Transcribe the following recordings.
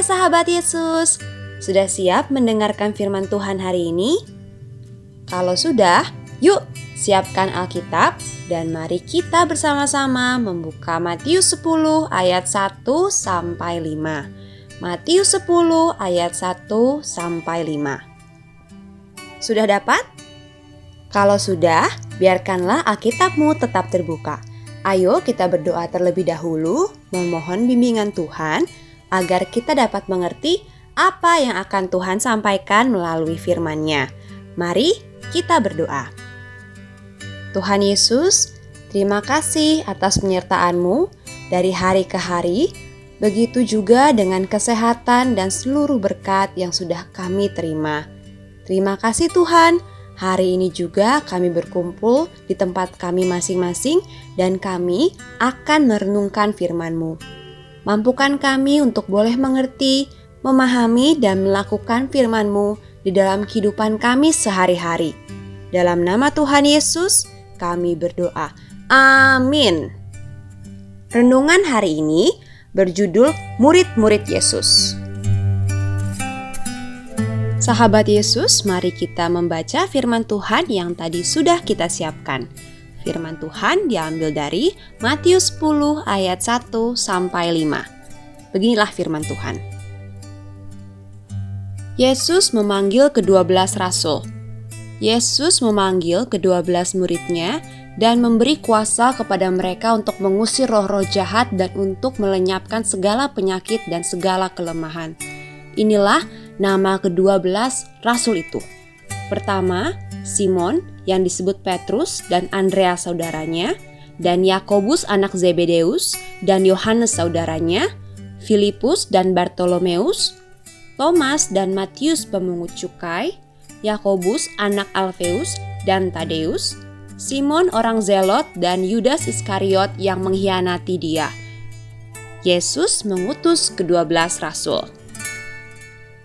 sahabat Yesus, sudah siap mendengarkan firman Tuhan hari ini? Kalau sudah, yuk siapkan Alkitab dan mari kita bersama-sama membuka Matius 10 ayat 1 sampai 5. Matius 10 ayat 1 sampai 5. Sudah dapat? Kalau sudah, biarkanlah Alkitabmu tetap terbuka. Ayo kita berdoa terlebih dahulu, memohon bimbingan Tuhan agar kita dapat mengerti apa yang akan Tuhan sampaikan melalui firman-Nya. Mari kita berdoa. Tuhan Yesus, terima kasih atas penyertaan-Mu dari hari ke hari, begitu juga dengan kesehatan dan seluruh berkat yang sudah kami terima. Terima kasih Tuhan, hari ini juga kami berkumpul di tempat kami masing-masing dan kami akan merenungkan firman-Mu. Mampukan kami untuk boleh mengerti, memahami dan melakukan firman-Mu di dalam kehidupan kami sehari-hari. Dalam nama Tuhan Yesus, kami berdoa. Amin. Renungan hari ini berjudul Murid-murid Yesus. Sahabat Yesus, mari kita membaca firman Tuhan yang tadi sudah kita siapkan. Firman Tuhan diambil dari Matius 10 ayat 1 sampai 5. Beginilah firman Tuhan. Yesus memanggil kedua belas rasul. Yesus memanggil kedua belas muridnya dan memberi kuasa kepada mereka untuk mengusir roh-roh jahat dan untuk melenyapkan segala penyakit dan segala kelemahan. Inilah nama kedua belas rasul itu. Pertama, Simon yang disebut Petrus dan Andreas saudaranya, dan Yakobus anak Zebedeus dan Yohanes saudaranya, Filipus dan Bartolomeus, Thomas dan Matius pemungut cukai, Yakobus anak Alfeus dan Tadeus, Simon orang Zelot dan Yudas Iskariot yang mengkhianati dia. Yesus mengutus kedua belas rasul.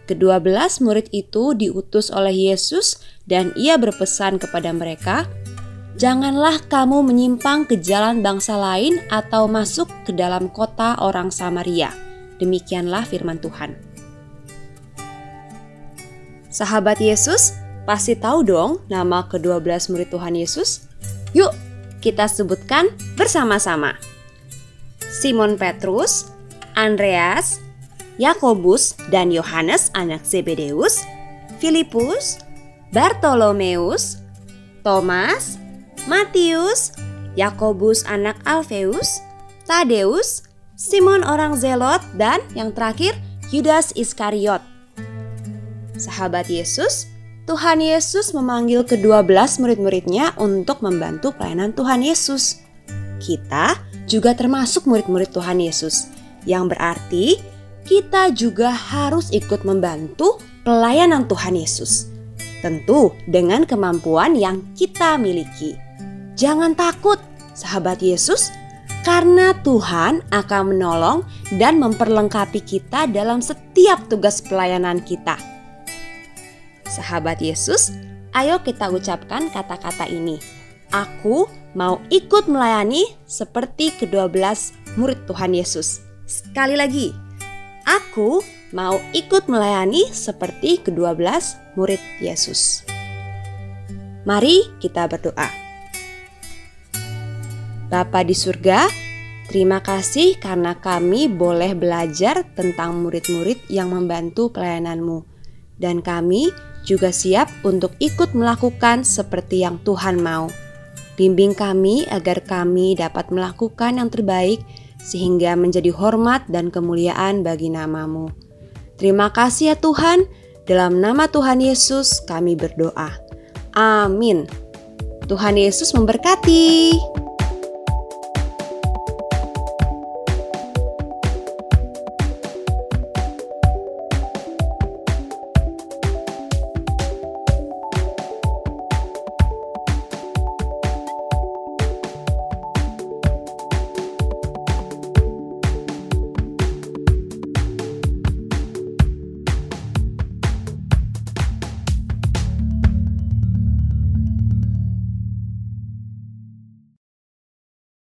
Kedua belas murid itu diutus oleh Yesus dan ia berpesan kepada mereka, Janganlah kamu menyimpang ke jalan bangsa lain atau masuk ke dalam kota orang Samaria. Demikianlah firman Tuhan. Sahabat Yesus pasti tahu dong nama kedua belas murid Tuhan Yesus. Yuk, kita sebutkan bersama-sama. Simon Petrus, Andreas, Yakobus dan Yohanes anak Zebedeus, Filipus, Bartolomeus, Thomas, Matius, Yakobus anak Alfeus, Tadeus, Simon orang Zelot dan yang terakhir Yudas Iskariot sahabat Yesus, Tuhan Yesus memanggil kedua belas murid-muridnya untuk membantu pelayanan Tuhan Yesus. Kita juga termasuk murid-murid Tuhan Yesus, yang berarti kita juga harus ikut membantu pelayanan Tuhan Yesus. Tentu dengan kemampuan yang kita miliki. Jangan takut, sahabat Yesus, karena Tuhan akan menolong dan memperlengkapi kita dalam setiap tugas pelayanan kita. Sahabat Yesus, ayo kita ucapkan kata-kata ini. Aku mau ikut melayani seperti kedua belas murid Tuhan Yesus. Sekali lagi, aku mau ikut melayani seperti kedua belas murid Yesus. Mari kita berdoa. Bapa di surga, terima kasih karena kami boleh belajar tentang murid-murid yang membantu pelayananmu. Dan kami juga siap untuk ikut melakukan seperti yang Tuhan mau. Bimbing kami agar kami dapat melakukan yang terbaik sehingga menjadi hormat dan kemuliaan bagi namamu. Terima kasih ya Tuhan, dalam nama Tuhan Yesus kami berdoa. Amin. Tuhan Yesus memberkati.